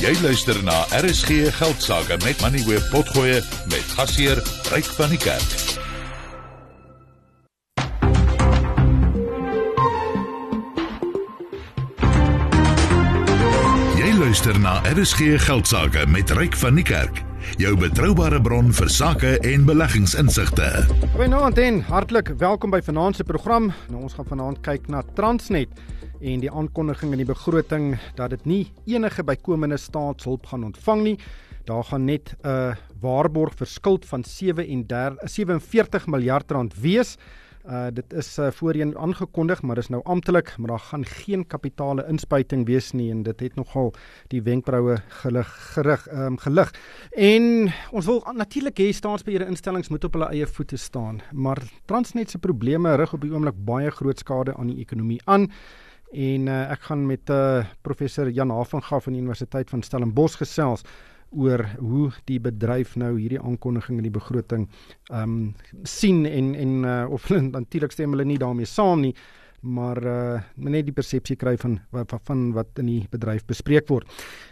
Jy luister na RSG Geldsaake met Money Web Potgoe met gasheer Ryk van die Kerk. Jy luister na RSG Geldsaake met Ryk van die Kerk. Jou betroubare bron vir sake en beleggingsinsigte. Goeienaand en hartlik welkom by vanaand se program. Nou ons gaan vanaand kyk na Transnet en die aankondiging in die begroting dat dit nie enige bykomende staatshulp gaan ontvang nie. Daar gaan net 'n uh, waarborg vir skuld van 37 47 miljard rand wees. Uh dit is uh, voorheen aangekondig, maar dis nou amptelik, maar daar gaan geen kapitale inspuiting wees nie en dit het nogal die wenkbroue gelig gerig um, gelig. En ons wil natuurlik hê staatsbeheerde instellings moet op hulle eie voete staan, maar Transnet se probleme rig op die oomblik baie groot skade aan die ekonomie aan. En uh, ek gaan met uh, professor Jan Havenga van die Universiteit van Stellenbosch gesels oor hoe die bedryf nou hierdie aankondiging in die begroting ehm um, sien en en uh, of hulle natuurlik stem hulle nie daarmee saam nie maar uh, net die persepsie kry van van wat in die bedryf bespreek word.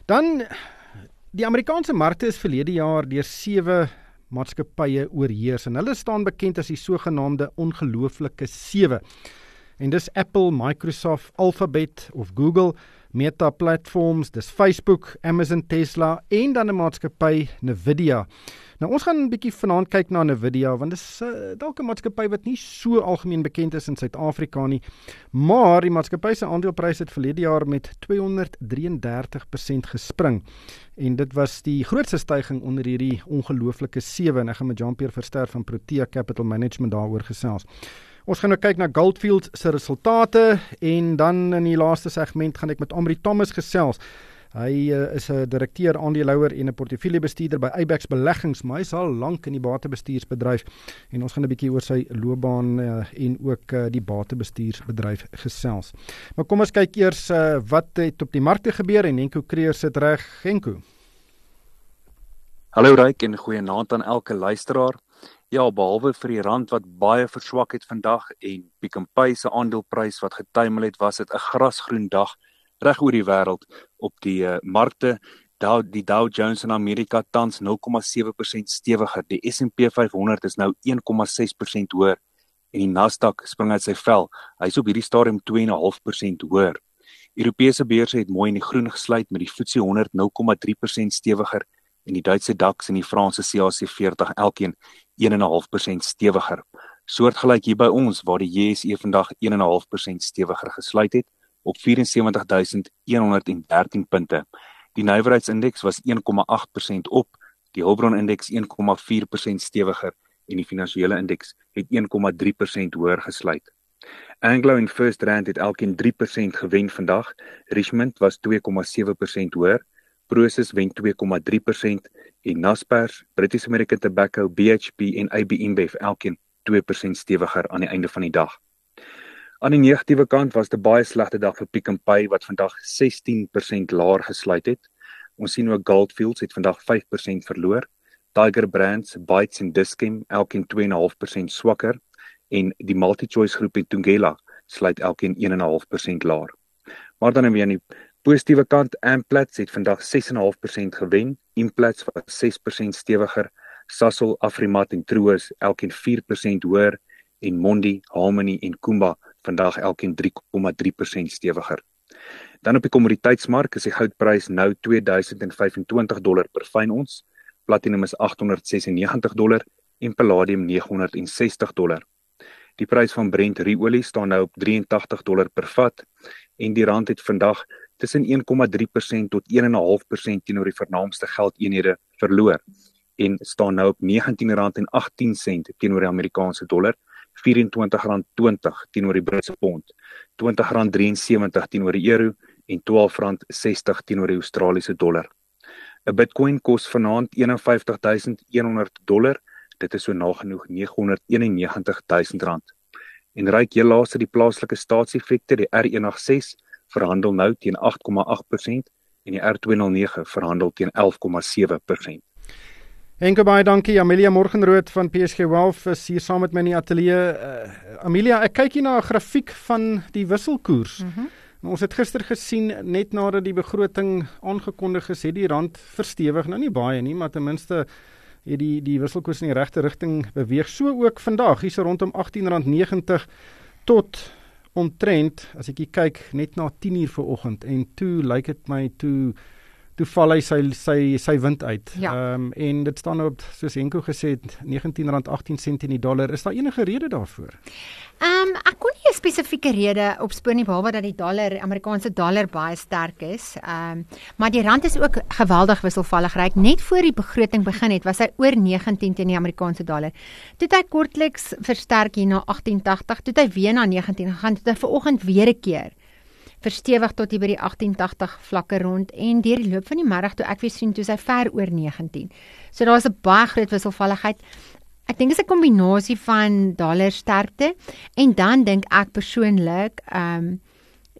Dan die Amerikaanse markte is verlede jaar deur sewe maatskappye oorheers en hulle staan bekend as die sogenaamde ongelooflike sewe. En dis Apple, Microsoft, Alphabet of Google Meta Platforms, dis Facebook, Amazon, Tesla en dan 'n maatskappy Nvidia. Nou ons gaan 'n bietjie vanaand kyk na Nvidia want dit is uh, dalk 'n maatskappy wat nie so algemeen bekend is in Suid-Afrika nie. Maar die maatskappy se aandeleprys het verlede jaar met 233% gespring. En dit was die grootste stygings onder hierdie ongelooflike 7 en ek gaan met Jean-Pierre Verster van Protea Capital Management daaroor gesels. Ons gaan nou kyk na Goldfields se resultate en dan in die laaste segment gaan ek met Omri Thomas gesels. Hy uh, is 'n direkteur aandeelhouer en 'n portefeuljebestuurder by Ibex Beleggings, maar hy's al lank in die batebestuursbedryf en ons gaan 'n bietjie oor sy loopbaan uh, en ook uh, die batebestuursbedryf gesels. Maar kom ons kyk eers uh, wat het op die markte gebeur en Henko Kreer sit reg, Henko. Hallo Ryk en goeienaand aan elke luisteraar. Ja, behalwe vir die rand wat baie verswak het vandag en Pick n Pay se aandeleprys wat getuimel het, was dit 'n grasgroen dag reg oor die wêreld op die uh, markte. Dow die Dow Jones in Amerika tans 0,7% stewiger. Die S&P 500 is nou 1,6% hoër en die Nasdaq spring uit sy vel. Hy's op hierdie stadium 2,5% hoër. Europese beurse het mooi in die groen gesluit met die FTSE 100 0,3% stewiger en die Duitse DAX en die Franse CAC 40 elkeen 1.5% stewiger. Soortgelyk hier by ons waar die JSE vandag 1.5% stewiger gesluit het op 74113 punte. Die nywerheidsindeks was 1.8% op, die Hulbron indeks 1.4% stewiger en die finansiële indeks het 1.3% hoër gesluit. Anglo en First Rand het elkeen 3% gewen vandag. Richmond was 2.7% hoër. Prosus wen 2,3% en Naspers, British American Tobacco, BHP en AB InBev elkeen 2% stewiger aan die einde van die dag. Aan die negatiewe kant was dit 'n baie slegte dag vir Pick n Pay wat vandag 16% laer gesluit het. Ons sien ook Goldfields het vandag 5% verloor. Tiger Brands, Bytes en Dischem elkeen 2.5% swakker en die MultiChoice groep en Tungela sluit elkeen 1.5% laer. Maar dan weer aan die positiewe kant, Amplats het vandag 6.5% gewen, Implats was 6% stewiger, Sasol, Afrimat en Troos elkeen 4% hoër en Mondi, Harmony en Kumba vandag elkeen 3,3% stewiger. Dan op die kommoditeitsmark is die goudprys nou 2025 dollar per fyn ons, platinum is 896 dollar en palladium 960 dollar. Die prys van Brent ruolie staan nou op 83 dollar per vat en die rand het vandag tussen 1,3% tot 1,5% teenoor die vernaamste geldeenhede verloor en staan nou op R19.18 teenoor die Amerikaanse dollar, R24.20 teenoor die Britse pond, R20.73 teenoor die euro en R12.60 teenoor die Australiese dollar. 'n Bitcoin kos vanaand 51100 dollar. Dit is so nagenoeg R991000. En ryk heel laaste die plaaslike staatseffekte, die R186 verhandel nou teen 8,8% en die R209 verhandel teen 11,7%. Enke baie dankie Amelia Morgenrood van PSG Wealth is hier saam met my in die ateljee. Uh, Amelia, ek kyk hier na 'n grafiek van die wisselkoers. Mm -hmm. Ons het gister gesien net nadat die begroting aangekondig is, het die rand verstewig, nou nie baie nie, maar ten minste het die die wisselkoers in die regte rigting beweeg. So ook vandag, hier's rondom R18.90 tot omtrent as ek kyk net na 10:00 vanoggend en toe lyk dit my toe toe val hy sy sy sy wind uit. Ja. Ehm ja. um, en dit staan op soos Henko gesê het R19.18 in die dollar. Is daar enige rede daarvoor? Ehm um, ek kon nie 'n spesifieke rede opspoor nie behalwe dat die dollar, Amerikaanse dollar baie sterk is. Ehm um, maar die rand is ook geweldig wisselvallig. Ryk net voor die begroting begin het, was hy oor 19 teen die Amerikaanse dollar. Toe het hy kortliks versterk hier na 18.80, toe het hy weer na 19 gegaan, toe het hy vanoggend weer 'n keer verstewig tot hier by die 1880 vlakke rond en deur die loop van die middag toe ek weer sien toe sy ver oor 19. So daar's 'n baie groot wisselvalligheid. Ek dink dit is 'n kombinasie van dollar sterkte en dan dink ek persoonlik ehm um,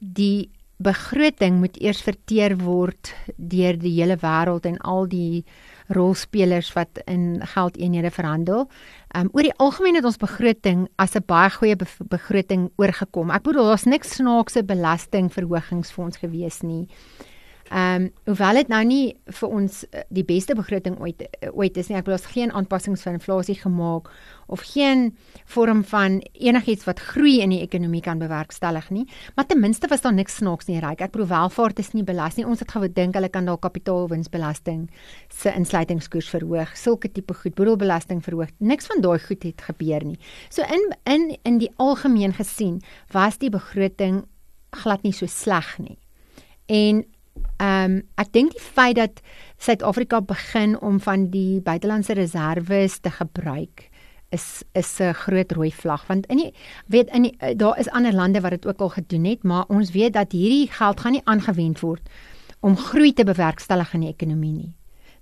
die begroting moet eers verteer word deur die hele wêreld en al die rolspelers wat in geldeenhede verhandel. Um oor die algemeen het ons begroting as 'n baie goeie be begroting oorgekom. Ek bedoel daar's niks snaakse belastingverhogings vir ons gewees nie. Ehm um, hoewel dit nou nie vir ons eh, die beste begroting ooit eh, ooit is nie. Ek bedoel ons geen aanpassings vir inflasie gemaak of geen vorm van enigiets wat groei in die ekonomie kan bewerkstellig nie. Maar ten minste was daar niks snaaks nie ryk. Ek bedoel welvaart is nie belas nie. Ons het gedink hulle kan dalk kapitaalwinsbelasting se insluitingskoers verhoog. Sulke tipe goed, boedelbelasting verhoog. Niks van daai goed het gebeur nie. So in in in die algemeen gesien was die begroting glad nie so sleg nie. En Ehm um, ek dink die feit dat Suid-Afrika begin om van die buitelandse reserve te gebruik is is 'n groot rooi vlag want in die weet in die, daar is ander lande wat dit ook al gedoen het maar ons weet dat hierdie geld gaan nie aangewend word om groei te bewerkstellig in die ekonomie nie.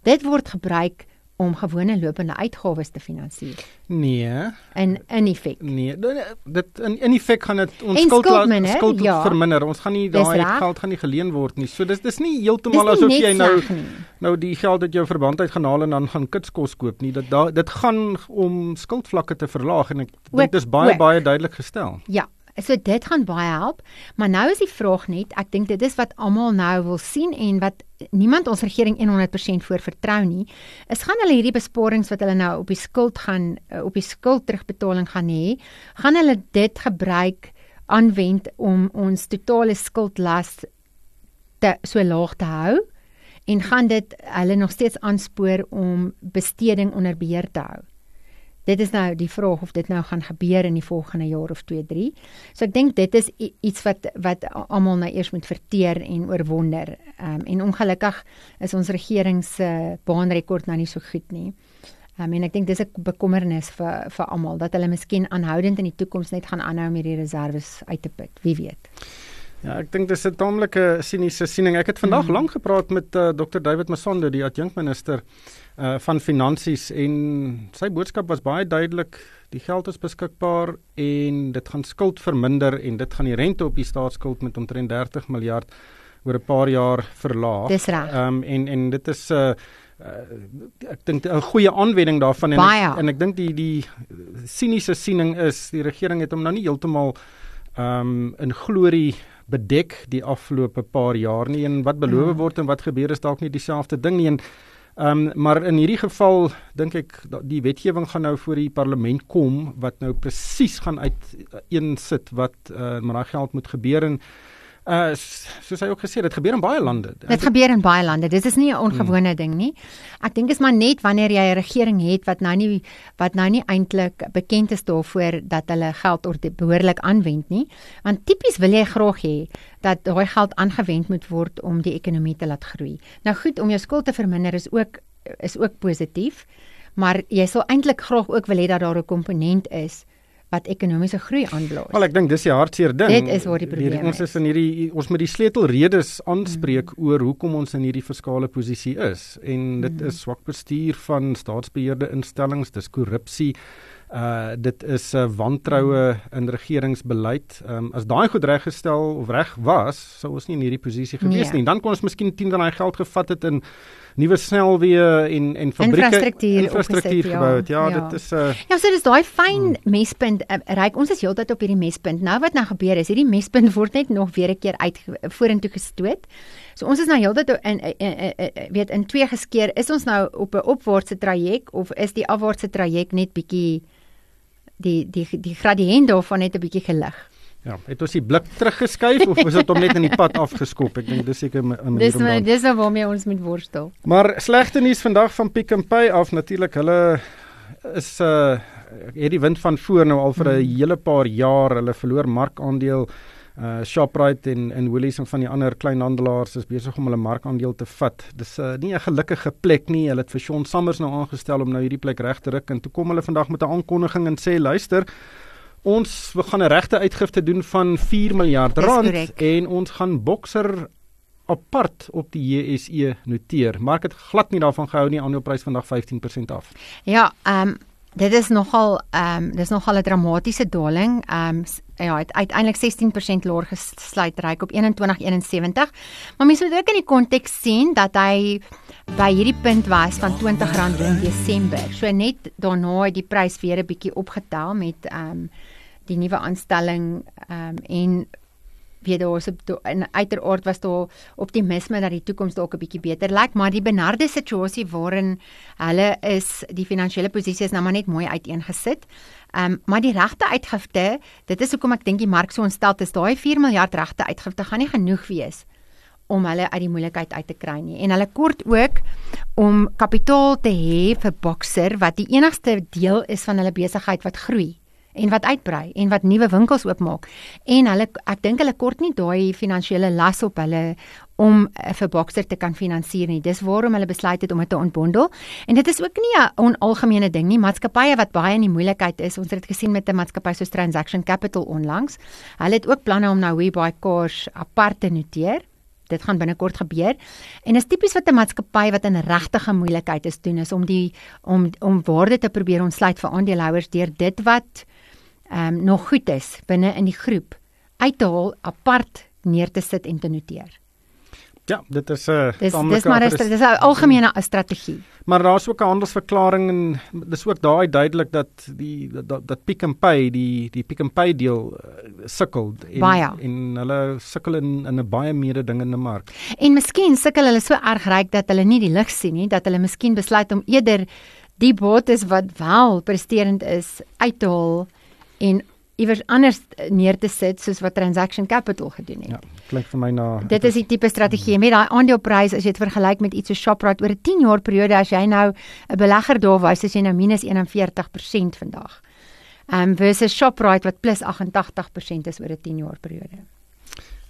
Dit word gebruik om gewone lopende uitgawes te finansier. Nee. In in effek. Nee, dit in in effek gaan dit ons skuld skuld, minder, skuld ja. verminder. Ons gaan nie daai geld gaan nie geleen word nie. So dis dis nie heeltemal asof jy nou nou die geld uit jou verband uit gaan haal en dan gaan kitskos koop nie. Dit da, dit gaan om skuldvlakke te verlaag en ek dink dit is baie ook. baie duidelik gestel. Ja, So dit gaan baie help, maar nou is die vraag net, ek dink dit is wat almal nou wil sien en wat niemand ons regering 100% voor vertrou nie, is gaan hulle hierdie besparings wat hulle nou op die skuld gaan eh, op die skuld terugbetaling gaan hê, gaan hulle dit gebruik aanwend om ons totale skuldlas te so laag te hou en gaan dit hulle nog steeds aanspoor om besteding onder beheer te hou. Dit is nou die vraag of dit nou gaan gebeur in die volgende jaar of 2, 3. So ek dink dit is iets wat wat almal nou eers moet verteer en oorwonder. Ehm um, en ongelukkig is ons regering se baanrekord nou nie so goed nie. Ehm um, en ek dink dis 'n bekommernis vir vir almal dat hulle miskien aanhoudend in die toekoms net gaan aanhou om hierdie reserves uit te put. Wie weet. Ja, ek dink dis 'n taamlike siniese siening. Ek het vandag mm. lank gepraat met uh, Dr David Masondo, die adjunkminister uh van finansies en sy boodskap was baie duidelik die geld is beskikbaar en dit gaan skuld verminder en dit gaan die rente op die staatsskuld met omtrent 30 miljard oor 'n paar jaar verlaag. Dis reg. Ehm um, en en dit is 'n uh, uh, ek dink 'n goeie aanwending daarvan en baie. ek, en ek dink die die siniese siening is die regering het hom nou nie heeltemal ehm um, in glorie bedek die afgelope paar jaar nie en wat beloof mm. word en wat gebeur is dalk nie dieselfde ding nie en Ehm um, maar in hierdie geval dink ek die wetgewing gaan nou voor die parlement kom wat nou presies gaan uit een sit wat uh, met daai geld moet gebeur en uh soos hy ook gesê het, dit gebeur in baie lande. Dit gebeur in baie lande. Dit is nie 'n ongewone hmm. ding nie. Ek dink is maar net wanneer jy 'n regering het wat nou nie wat nou nie eintlik bekend is daarvoor dat hulle geld behoorlik aanwend nie. Want tipies wil jy graag hê dat daai geld aangewend moet word om die ekonomie te laat groei. Nou goed, om jou skuld te verminder is ook is ook positief, maar jy sal eintlik graag ook wil hê dat daar 'n komponent is wat ekonomiese groei aanblaas. Wel ek dink dis die hartseer ding. Dit is waar die probleem is. Ons is in hierdie ons moet die sleutelredes aanspreek mm. oor hoekom ons in hierdie verskaalde posisie is en dit mm. is swak bestuur van staatsbeheerde instellings, dis korrupsie. Uh dit is 'n uh, wantroue in regeringsbeleid. Ehm um, as daai goed reggestel of reg was, sou ons nie in hierdie posisie gewees nee. nie. Dan kon ons miskien 10 daai geld gevat het in nuwe snelweë en en fabrieke infrastruktuur, infrastruktuur gebou het. Ja, ja, dit is 'n uh, Ja, so dis daai fyn hmm. mespunt. Uh, Ryk, ons is heeltyd op hierdie mespunt. Nou wat nou gebeur is, hierdie mespunt word net nog weer 'n keer uit vorentoe gestoot. So ons is nou heeltyd in, in, in, in weet in twee geskeer. Is ons nou op 'n opwaartse traject of is die afwaartse traject net bietjie die die die gradiënt daarvan net 'n bietjie gelig? Ja, het ons die blik teruggeskuif of is dit hom net in die pad afgeskop? Ek dink dis seker in Dis nou dis nou waarmee ons met worstel. Maar slegte nuus vandag van Pick n Pay af natuurlik. Hulle is uh het die wind van voor nou al vir 'n hmm. hele paar jaar. Hulle verloor markandeel uh Shoprite en en Woolies en van die ander kleinhandelaars is besig om hulle markandeel te vat. Dis uh, nie 'n gelukkige plek nie. Hulle het vir Sean Summers nou aangestel om nou hierdie plek reg te ruk en toe kom hulle vandag met 'n aankondiging en sê luister, ons we gaan 'n regte uitgifte doen van 4 miljard rand en ons gaan Boxer apart op die JSE noteer. Mark het glad nie daarvan gehou nie. Aandeleprys vandag 15% af. Ja, ehm um, dit is nogal ehm um, dis nogal 'n dramatiese daling. Ehm um, ja, het uiteindelik 16% laer gesluit reik op 21.71. Maar mense moet ook in die konteks sien dat hy by hierdie punt was van R20 in Desember. So net daarna het die prys weer 'n bietjie opgetel met ehm um, die nuwe aanstelling ehm um, en weet daar was op in uiteraard was daar optimisme dat die toekoms dalk 'n bietjie beter lyk, maar die benarde situasie waarin hulle is, die finansiële posisie is nou maar net mooi uiteengesit. Ehm um, maar die regte uitgifte, dit is hoekom ek dink die mark so ontstel is, daai 4 miljard regte uitgifte gaan nie genoeg wees om hulle uit die moeilikheid uit te kry nie. En hulle kort ook om kapitaal te hê vir Boxer wat die enigste deel is van hulle besigheid wat groei en wat uitbrei en wat nuwe winkels oopmaak. En hulle ek dink hulle kort nie daai finansiële las op hulle om uh, vir Boxer te kan finansier nie. Dis waarom hulle besluit het om dit te ontbondel. En dit is ook nie 'n onalgemene ding nie. Maatskappye wat baie in die moeilikheid is, ons het dit gesien met 'n maatskappy soos Transaction Capital onlangs. Hulle het ook planne om nou WeBuyCars apart te noteer. Dit gaan binnekort gebeur. En is tipies wat 'n maatskappy wat in regtige moeilikheid is doen is om die om om waarde te probeer ontsluit vir aandeelhouers deur dit wat ehm um, nog goed is binne in die groep uit te haal, apart neer te sit en te noteer. Ja, dit is 'n uh, dis, dis maar dis dis 'n algemene strategie. Maar daar's ook 'n handelsverklaring en dis ook daai duidelik dat die dat, dat Pick n Pay die die Pick n Pay deel uh, sukkel en baie. en hulle sukkel in in 'n baie meerde dingende mark. En miskien sukkel hulle so erg ryk dat hulle nie die lig sien nie, dat hulle miskien besluit om eerder die bates wat wel presterend is uit te haal en iewers anders neer te sit soos wat Transaction Capital gedoen het. Ja, klink vir my na Dit is die tipe strategie. Met daai aandeleprys as jy dit vergelyk met iets so Shoprite oor 'n 10 jaar periode as jy nou 'n belegger daar was, as jy nou minus 41% vandag. Um versus Shoprite wat plus 88% is oor 'n 10 jaar periode.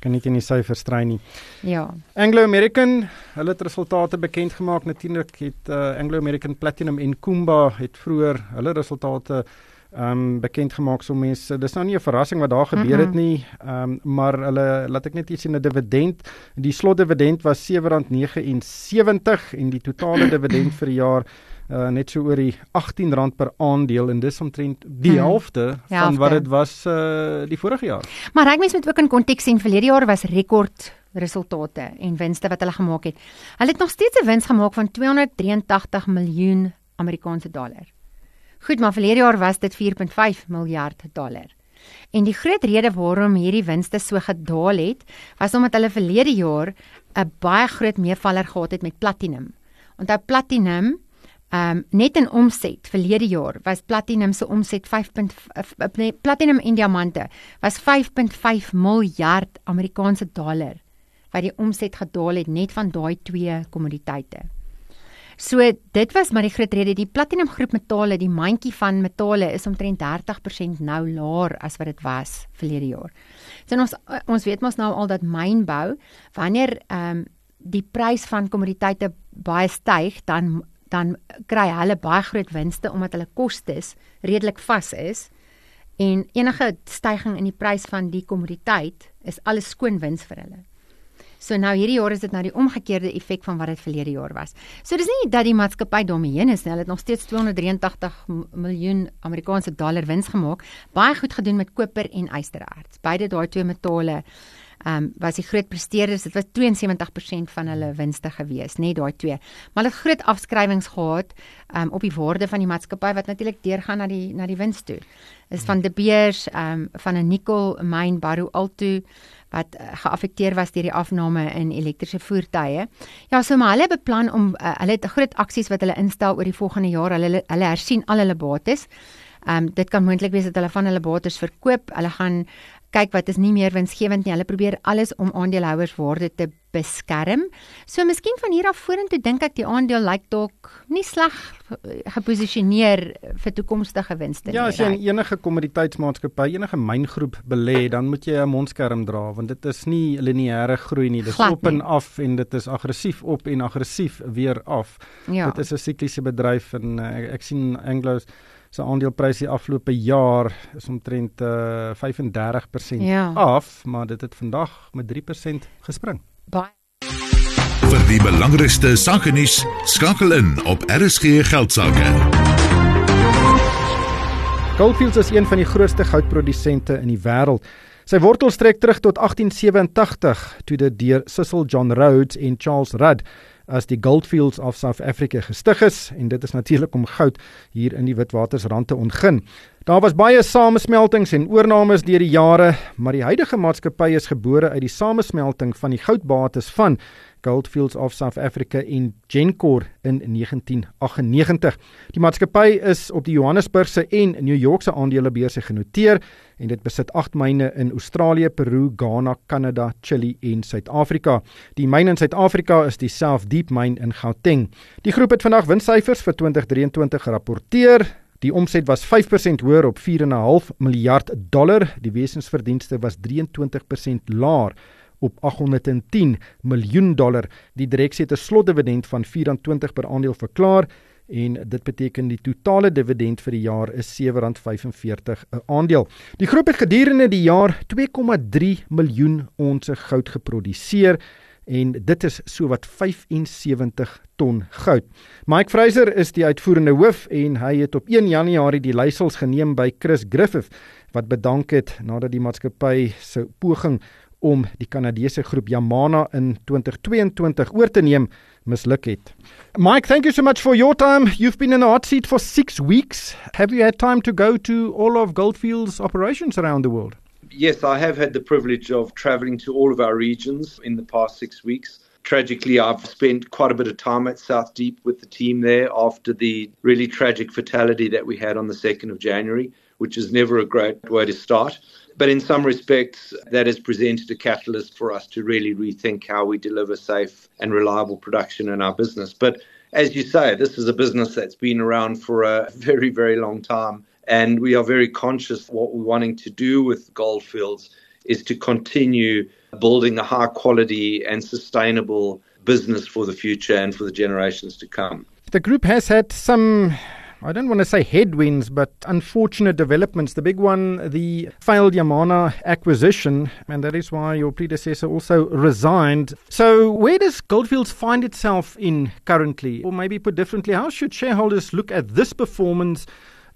Kan nie in die syfers strei nie. Ja. Anglo American, hulle het resultate bekend gemaak. Natuurlik het uh, Anglo American Platinum en Kumba het vroeër hulle resultate ehm um, bekend gemaak so mense. Dis nou nie 'n verrassing wat daar gebeur het nie ehm um, maar hulle laat ek net iets sien 'n dividend. Die slotdividend was R7.79 en die totale dividend vir die jaar uh, net so oor die R18 per aandeel en dis omtrent die helfte hmm. van wat dit was uh, die vorige jaar. Maar ek mens moet ook in konteks sien verlede jaar was rekord resultate en winste wat hulle gemaak het. Hulle het nog steeds 'n wins gemaak van 283 miljoen Amerikaanse dollar Goed, maar verlede jaar was dit 4.5 miljard dollar. En die groot rede waarom hierdie winste so gedaal het, was omdat hulle verlede jaar 'n baie groot meevaller gehad het met platinum. Onthou platinum Ehm um, net in omset verlede jaar was platinum se omset 5. Nee, platinum en diamante was 5.5 miljard Amerikaanse dollar wat die omset gedaal het net van daai twee kommoditeite. So dit was maar die groot rede die platinum groep metale, die mandjie van metale is omtrent 30% nou laer as wat dit was verlede jaar. So ons ons weet mos nou al dat mynbou wanneer ehm um, die prys van kommoditeite baie styg, dan dan kry hulle baie groot winste omdat hulle kostes redelik vas is en enige stygings in die prys van die kommoditeit is alles skoon wins vir hulle. So nou hierdie jaar is dit nou die omgekeerde effek van wat dit verlede jaar was. So dis nie dat die maatskappy heen is nie. Hulle het nog steeds 283 miljoen Amerikaanse dollar wins gemaak. Baie goed gedoen met koper en ystererts. Beide daai twee metale ehm um, was die groot presteerders. Dit was 72% van hulle winste gewees, net daai twee. Maar hulle het groot afskrywings gehad ehm um, op die waarde van die maatskappy wat natuurlik deurgaan na die na die wins toe. Is van De Beers ehm um, van 'n nikkel myn Baru Alto wat uh, geaffekteer was deur die afname in elektriese voertuie. Ja, so maar hulle beplan om uh, hulle het groot aksies wat hulle instel oor die volgende jaar. Hulle hulle hersien al hulle bates. Ehm um, dit kan moontlik wees dat hulle van hulle bates verkoop. Hulle gaan kyk wat is nie meer winsgewend nie. Hulle probeer alles om aandeelhouers waarde te beskerm. So miskien van hier af vorentoe dink ek die aandeel lyk dalk nie sleg geposisioneer vir toekomstige winste nie. Ja, as jy in enige kommoditeitsmaatskappy, enige myngroep belê, dan moet jy 'n mondskerm dra want dit is nie lineêre groei nie. Dit is op en af en dit is aggressief op en aggressief weer af. Ja. Dit is 'n sikliese bedryf en uh, ek, ek sien Anglo's se aandeleprys die afgelope jaar is omtrent uh, 35% ja. af, maar dit het vandag met 3% gespring. Baie vir die belangrikste sake nuus skakel in op RSG geldsaake. Goldfields is een van die grootste goudprodusente in die wêreld. Sy wortels strek terug tot 1887 toe dit deur Cecil John Rhodes en Charles Rudd as die Goldfields of South Africa gestig is en dit is natuurlik om goud hier in die Witwatersrand te ontgin. Daar was baie samesmeltings en oornames deur die jare, maar die huidige maatskappy is gebore uit die samesmelting van die goudbates van Goldfields of South Africa en Gencor in 1998. Die maatskappy is op die Johannesburgse en New Yorkse aandelebeurse genoteer en dit besit 8 myne in Australië, Peru, Ghana, Kanada, Chili en Suid-Afrika. Die myn in Suid-Afrika is die South Deep myn in Gauteng. Die groep het vandag winssyfers vir 2023 gerapporteer. Die omset was 5% hoër op 4.5 miljard dollar. Die wesensverdienste was 23% laer op 810 miljoen dollar. Die direksie het 'n slotdividend van 24 per aandeel verklaar en dit beteken die totale dividend vir die jaar is R7.45 'n aandeel. Die groep het gedurende die jaar 2,3 miljoen onsse goud geproduseer en dit is so wat 75 ton goud. Mike Fraser is die uitvoerende hoof en hy het op 1 Januarie die leiersels geneem by Chris Griffith wat bedank het nadat die maatskappy se poging om die Kanadese groep Yamana in 2022 oor te neem misluk het. Mike, thank you so much for your time. You've been in the hot seat for 6 weeks. Have you had time to go to all of Goldfields operations around the world? Yes, I have had the privilege of traveling to all of our regions in the past 6 weeks. Tragically, I've spent quite a bit of time at South Deep with the team there after the really tragic fatality that we had on the 2nd of January, which is never a great way to start. But in some respects, that has presented a catalyst for us to really rethink how we deliver safe and reliable production in our business. But as you say, this is a business that's been around for a very, very long time. And we are very conscious what we're wanting to do with Goldfields is to continue building a high quality and sustainable business for the future and for the generations to come. The group has had some I don't want to say headwinds, but unfortunate developments. The big one, the failed Yamana acquisition, and that is why your predecessor also resigned. So, where does Goldfields find itself in currently? Or maybe put differently, how should shareholders look at this performance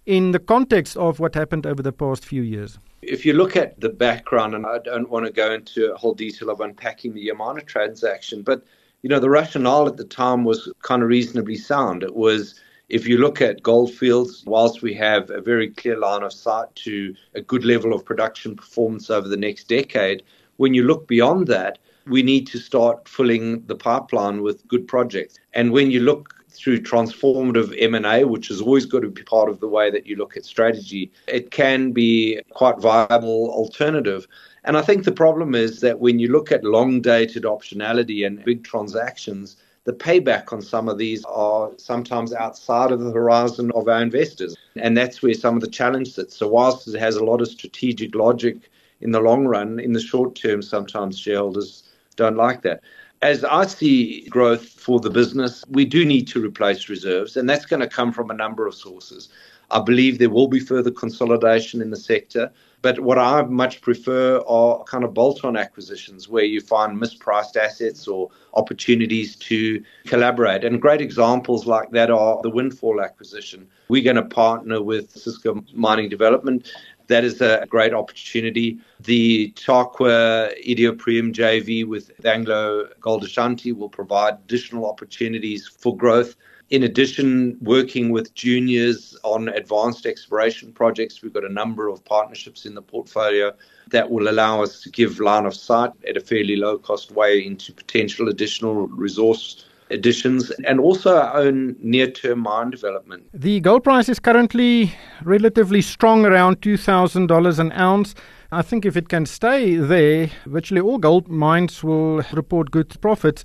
in the context of what happened over the past few years? If you look at the background, and I don't want to go into a whole detail of unpacking the Yamana transaction, but you know the rationale at the time was kind of reasonably sound. It was if you look at Goldfields, whilst we have a very clear line of sight to a good level of production performance over the next decade, when you look beyond that, we need to start filling the pipeline with good projects. And when you look through transformative M&A, which has always got to be part of the way that you look at strategy, it can be quite viable alternative. And I think the problem is that when you look at long dated optionality and big transactions, the payback on some of these are sometimes outside of the horizon of our investors. And that's where some of the challenge sits. So, whilst it has a lot of strategic logic in the long run, in the short term, sometimes shareholders don't like that. As I see growth for the business, we do need to replace reserves, and that's going to come from a number of sources. I believe there will be further consolidation in the sector. But what I much prefer are kind of bolt on acquisitions where you find mispriced assets or opportunities to collaborate. And great examples like that are the Windfall acquisition. We're going to partner with Cisco Mining Development. That is a great opportunity. The Tarkwa Idioprium JV with Anglo Gold Ashanti will provide additional opportunities for growth. In addition, working with juniors on advanced exploration projects, we've got a number of partnerships in the portfolio that will allow us to give line of sight at a fairly low cost way into potential additional resource additions and also our own near term mine development. The gold price is currently relatively strong around $2,000 an ounce. I think if it can stay there, virtually all gold mines will report good profits.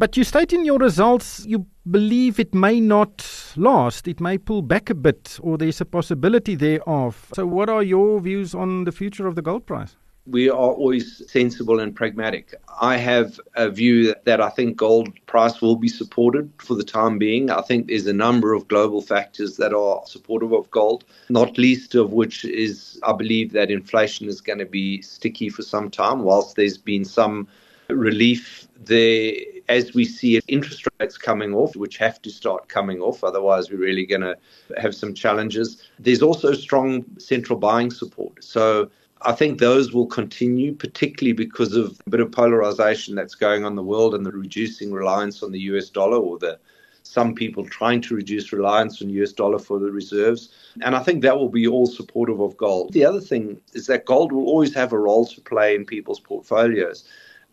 But you state in your results you believe it may not last. It may pull back a bit, or there's a possibility thereof. So, what are your views on the future of the gold price? We are always sensible and pragmatic. I have a view that I think gold price will be supported for the time being. I think there's a number of global factors that are supportive of gold, not least of which is I believe that inflation is going to be sticky for some time, whilst there's been some relief there as we see interest rates coming off, which have to start coming off, otherwise we're really going to have some challenges. There's also strong central buying support. So I think those will continue, particularly because of a bit of polarization that's going on in the world and the reducing reliance on the US dollar or the some people trying to reduce reliance on US dollar for the reserves. And I think that will be all supportive of gold. The other thing is that gold will always have a role to play in people's portfolios.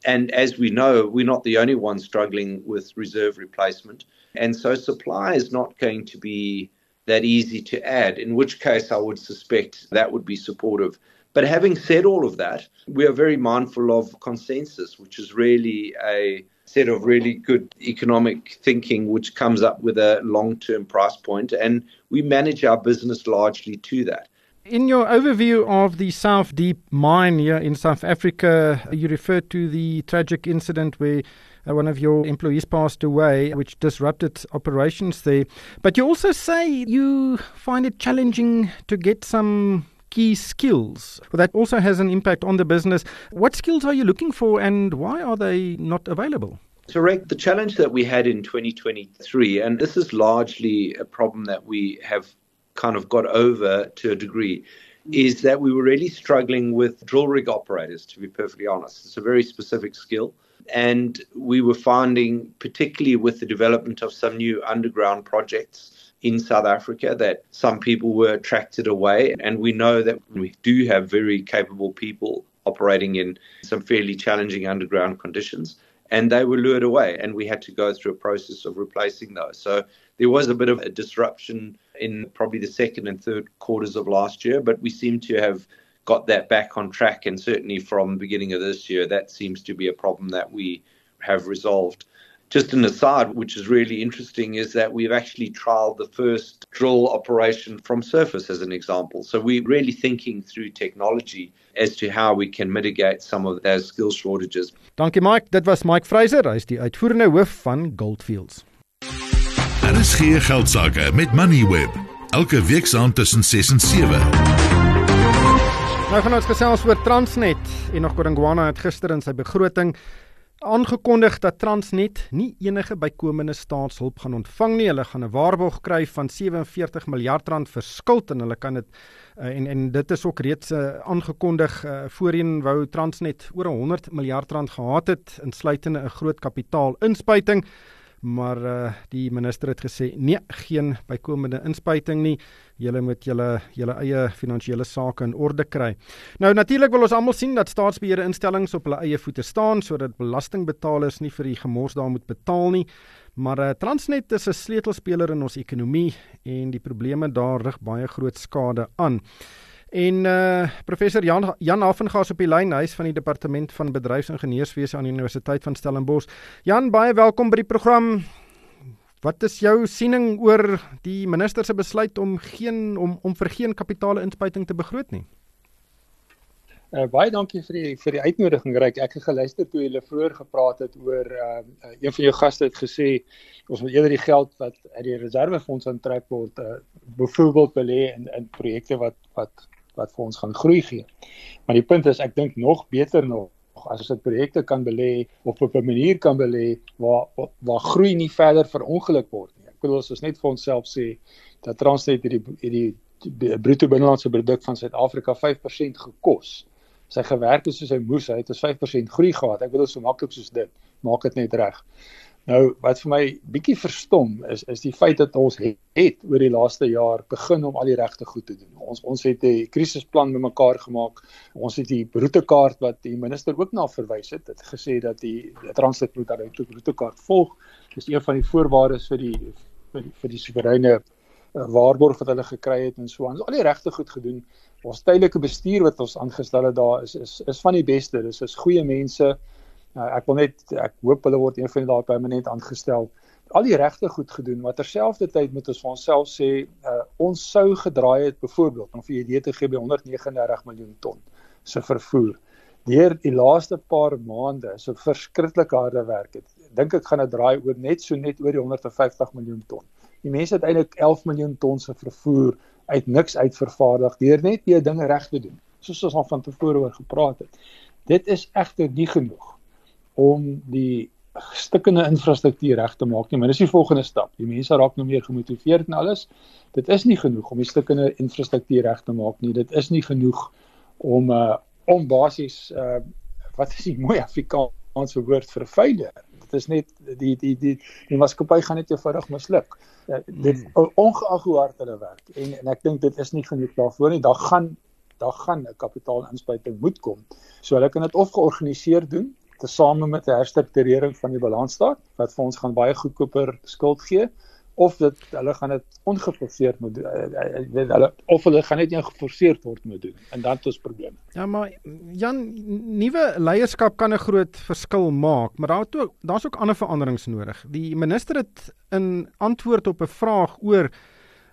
And as we know, we're not the only ones struggling with reserve replacement. And so supply is not going to be that easy to add, in which case I would suspect that would be supportive. But having said all of that, we are very mindful of consensus, which is really a set of really good economic thinking, which comes up with a long term price point, and we manage our business largely to that. In your overview of the South Deep mine here in South Africa, you referred to the tragic incident where uh, one of your employees passed away, which disrupted operations there. But you also say you find it challenging to get some key skills. Well, that also has an impact on the business. What skills are you looking for and why are they not available? Correct. The challenge that we had in 2023, and this is largely a problem that we have kind of got over to a degree is that we were really struggling with drill rig operators, to be perfectly honest. It's a very specific skill. And we were finding, particularly with the development of some new underground projects in South Africa, that some people were attracted away. And we know that we do have very capable people operating in some fairly challenging underground conditions. And they were lured away, and we had to go through a process of replacing those. So there was a bit of a disruption in probably the second and third quarters of last year, but we seem to have got that back on track. And certainly from the beginning of this year, that seems to be a problem that we have resolved. Just an aside, which is really interesting, is that we've actually trialed the first drill operation from surface as an example. So we're really thinking through technology as to how we can mitigate some of those skill shortages. Dankie Mike, dit was Mike Fraser, is die uitvoerende hoof van Goldfields. Daar is geen geld sake met Moneyweb. Elke week saam tussen 6 en 7. Nou gaan ons gesels oor Transnet en nog Kodingwana het gister in sy begroting aangekondig dat Transnet nie enige bykomende staatshulp gaan ontvang nie. Hulle gaan 'n waarborg kry van 47 miljard rand vir skuld en hulle kan dit uh, en en dit is ook reeds uh, aangekondig uh, voorheen wou Transnet oor 100 miljard rand gehad het insluitende 'n groot kapitaalinspuiting maar uh, die minister het gesê nee, geen bykomende inspuiting nie. Julle moet julle julle eie finansiële sake in orde kry. Nou natuurlik wil ons almal sien dat staatsbeheerde instellings op hulle eie voete staan sodat belastingbetalers nie vir die gemors daar moet betaal nie. Maar uh, Transnet is 'n sleutelspeler in ons ekonomie en die probleme daar rig baie groot skade aan. En uh professor Jan Jan Hafengas op die lyn, hy is van die departement van bedryfsingenieurswese aan die Universiteit van Stellenbosch. Jan, baie welkom by die program. Wat is jou siening oor die minister se besluit om geen om om vir geen kapitaalinspuiting te begroot nie? Uh, baie dankie vir die vir die uitnodiging Ryk. Ek het geluister toe julle vroeër gepraat het oor uh, een van jou gaste het gesê ons moet eerder die geld wat uit die reservefonds aantrek word uh, byvoorbeeld belê in in projekte wat wat wat vir ons gaan groei gee. Maar die punt is ek dink nog beter nog as ons dit projekte kan belê of op 'n manier kan belê waar waar groei nie verder verongeluk word nie. Ek bedoel ons net vir onsself sê dat Transnet hierdie hierdie bruto binnelandse produk van Suid-Afrika 5% gekos. Sy gewerk het soos hy moes, hy het 'n 5% groei gehad. Ek bedoel so maklik soos dit, maak dit net reg. Nou wat vir my bietjie verstom is is die feit dat ons het, het oor die laaste jaar begin om al die regte goed te doen. Ons ons het 'n krisisplan bymekaar gemaak. Ons het die roetekaart wat die minister ook na verwys het, het gesê dat die Transnet moet daai roetekaart volg. Dis een van die voorwaardes vir die vir die, vir die soewereine uh, waarborg wat hulle gekry het en so aan. Ons al die regte goed gedoen. Ons tydelike bestuur wat ons aangestel het daar is is is van die beste. Dis is goeie mense. Uh, ek wil net ek hoop hulle word een van die daar permanent aangestel. Al die regte goed gedoen, maar terselfdertyd moet ons vir onsself sê uh, ons sou gedraai het byvoorbeeld om vir idee te gee by 139 miljoen ton se vervoer. Deur die laaste paar maande so verskriklik harde werk het. Dink ek gaan dit draai oor net so net oor die 150 miljoen ton. Die mense het eintlik 11 miljoen ton se vervoer uit niks uit vervaardig deur net weer dinge reg te doen, soos ons al van tevore oor gepraat het. Dit is egter nie genoeg om die stukkende infrastruktuur reg te maak nie, maar dis die volgende stap. Die mense raak nou meer gemotiveerd en alles. Dit is nie genoeg om die stukkende infrastruktuur reg te maak nie. Dit is nie genoeg om uh om basies uh wat is die mooi Afrikaanse woord vir failure dit is net die die die die maatskappy gaan net eenvoudig misluk. Uh, dit hmm. ongeag hoe hard hulle werk en en ek dink dit is nie genoeg daarvoor nie. Daar gaan daar gaan 'n kapitaalinspuiting moet kom. So hulle kan dit of georganiseer doen tesame met 'n herstrukturering van die balansstaat wat vir ons gaan baie goedkoper skuld gee of dit hulle gaan dit ongeforseerd moet doen. Eh, eh, weet hulle of hulle gaan net nie geforseerd word moet doen en dan het ons probleme. Ja, maar Jan, nuwe leierskap kan 'n groot verskil maak, maar daar ook daar's ook ander veranderings nodig. Die minister het in antwoord op 'n vraag oor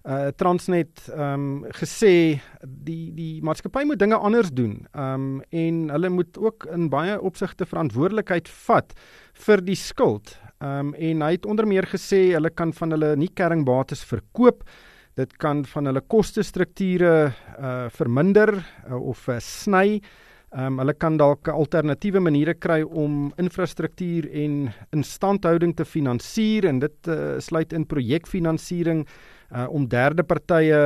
uh Transnet ehm um, gesê die die maatskappy moet dinge anders doen. Ehm um, en hulle moet ook in baie opsigte verantwoordelikheid vat vir die skuld. Ehm um, en hy het onder meer gesê hulle kan van hulle nie kerringbates verkoop. Dit kan van hulle koste strukture uh verminder uh, of uh, sny. Ehm um, hulle kan dalk alternatiewe maniere kry om infrastruktuur en instandhouding te finansier en dit uh, sluit in projekfinansiering uh om derde partye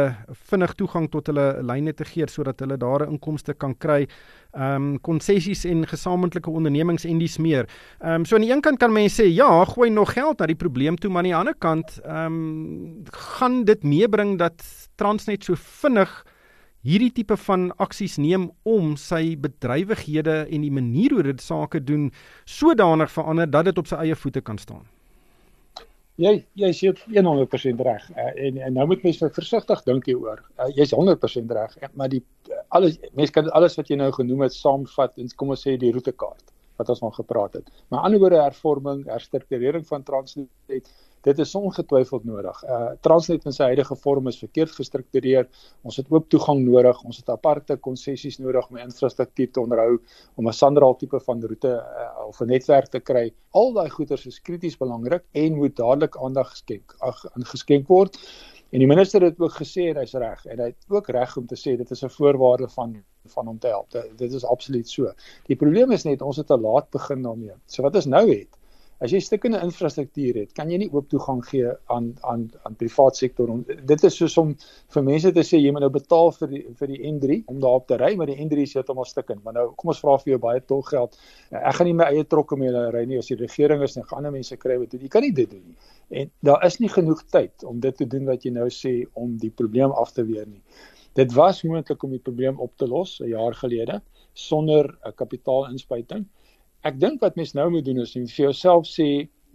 vinnig toegang tot hulle lyne te gee sodat hulle daar inkomste kan kry. Um konsessies en gesamentlike ondernemings en dis meer. Um so aan die een kant kan mense sê ja, gooi nog geld na die probleem toe, maar aan die ander kant um gaan dit meebring dat Transnet so vinnig hierdie tipe van aksies neem om sy bedrywighede en die manier hoe dit sake doen sodanig verander dat dit op sy eie voete kan staan jy jy sê 100% reg uh, en en nou moet mense versigtig dink hieroor. Uh, jy's 100% reg, uh, maar die uh, alles mense kan alles wat jy nou genoem het saamvat en kom ons sê die roetekaart wat ons al gepraat het. Maar anderswoorde hervorming, herstrukturering van Transnet dit is ongetwyfeld nodig. Uh Transnet in sy huidige vorm is verkeerd gestruktureer. Ons het oop toegang nodig. Ons het aparte konsessies nodig om infrastruktuur te onderhou om 'n sandraal tipe van roete uh, of 'n netwerk te kry. Al daai goederes is krities belangrik en moet dadelik aandag geskenk ag ingeskenk word. En die minister het ook gesê en hy's reg en hy het ook reg om te sê dit is 'n voorwaarde van van hom te help. Dit is absoluut so. Die probleem is net ons het te laat begin daarmee. So wat ons nou het As jy stukkende infrastruktuur het, kan jy nie oop toegang gee aan aan aan privaat sektor. Dit is soos om vir mense te sê jy moet nou betaal vir die vir die N3 om daarop te ry, maar die N3 is heeltemal stukkend. Maar nou kom ons vra vir jou baie tolgeld. Ek gaan nie my eie trokke mee ry nie as die regering is en ander mense kry wat jy kan nie dit doen nie. En daar is nie genoeg tyd om dit te doen wat jy nou sê om die probleem af te weer nie. Dit was moontlik om die probleem op te los 'n jaar gelede sonder 'n kapitaalinspuiting ek dink wat mens nou moet doen is om vir jouself sê